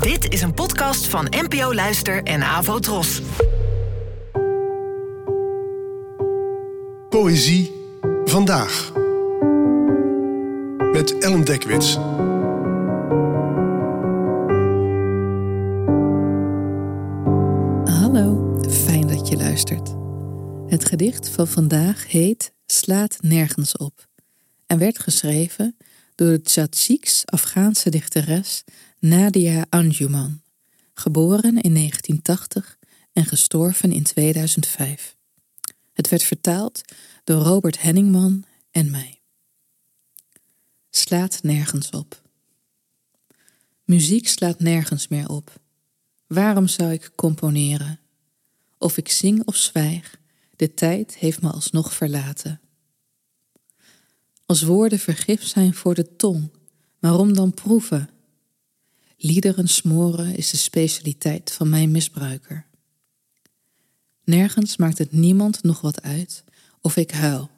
Dit is een podcast van NPO Luister en Avo Tros. Poëzie vandaag. Met Ellen Dekwits. Hallo, fijn dat je luistert. Het gedicht van vandaag heet Slaat nergens op en werd geschreven door de Tsatsiks Afghaanse dichteres Nadia Anjuman, geboren in 1980 en gestorven in 2005. Het werd vertaald door Robert Henningman en mij. Slaat nergens op. Muziek slaat nergens meer op. Waarom zou ik componeren? Of ik zing of zwijg, de tijd heeft me alsnog verlaten. Als woorden vergif zijn voor de tong, waarom dan proeven? Liederen smoren is de specialiteit van mijn misbruiker. Nergens maakt het niemand nog wat uit of ik huil,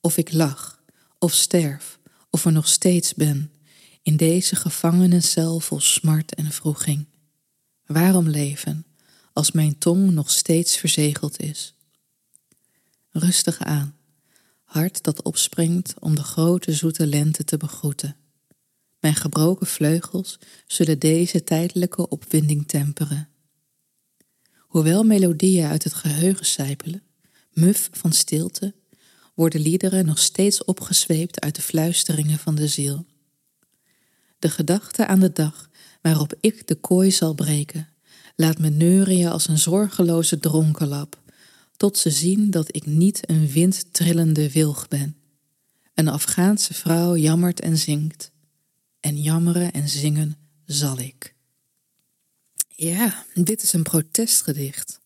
of ik lach, of sterf, of er nog steeds ben, in deze gevangenencel vol smart en vroeging. Waarom leven, als mijn tong nog steeds verzegeld is? Rustig aan, hart dat opspringt om de grote zoete lente te begroeten. Mijn gebroken vleugels zullen deze tijdelijke opwinding temperen. Hoewel melodieën uit het geheugen sijpelen, muf van stilte, worden liederen nog steeds opgezweept uit de fluisteringen van de ziel. De gedachte aan de dag waarop ik de kooi zal breken, laat me neurien als een zorgeloze dronkenlap, tot ze zien dat ik niet een windtrillende wilg ben. Een Afghaanse vrouw jammert en zingt, en jammeren en zingen zal ik. Ja, dit is een protestgedicht.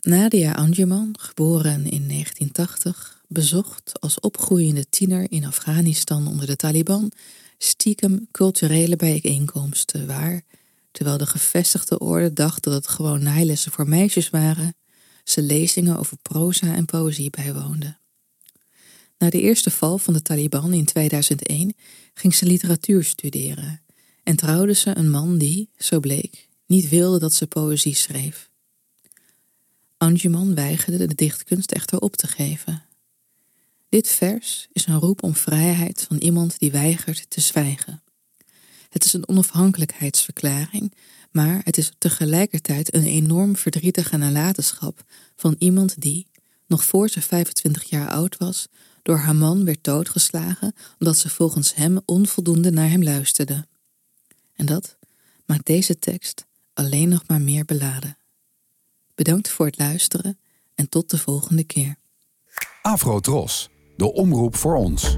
Nadia Anjuman, geboren in 1980, bezocht als opgroeiende tiener in Afghanistan onder de Taliban stiekem culturele bijeenkomsten waar, terwijl de gevestigde orde dacht dat het gewoon naailessen voor meisjes waren, ze lezingen over proza en poëzie bijwoonde. Na de eerste val van de Taliban in 2001 ging ze literatuur studeren en trouwde ze een man die, zo bleek, niet wilde dat ze poëzie schreef. Anjuman weigerde de dichtkunst echter op te geven. Dit vers is een roep om vrijheid van iemand die weigert te zwijgen. Het is een onafhankelijkheidsverklaring, maar het is tegelijkertijd een enorm verdrietige nalatenschap van iemand die, nog voor ze 25 jaar oud was, door haar man werd doodgeslagen omdat ze volgens hem onvoldoende naar hem luisterde. En dat maakt deze tekst alleen nog maar meer beladen. Bedankt voor het luisteren en tot de volgende keer. Afro Tros, de omroep voor ons.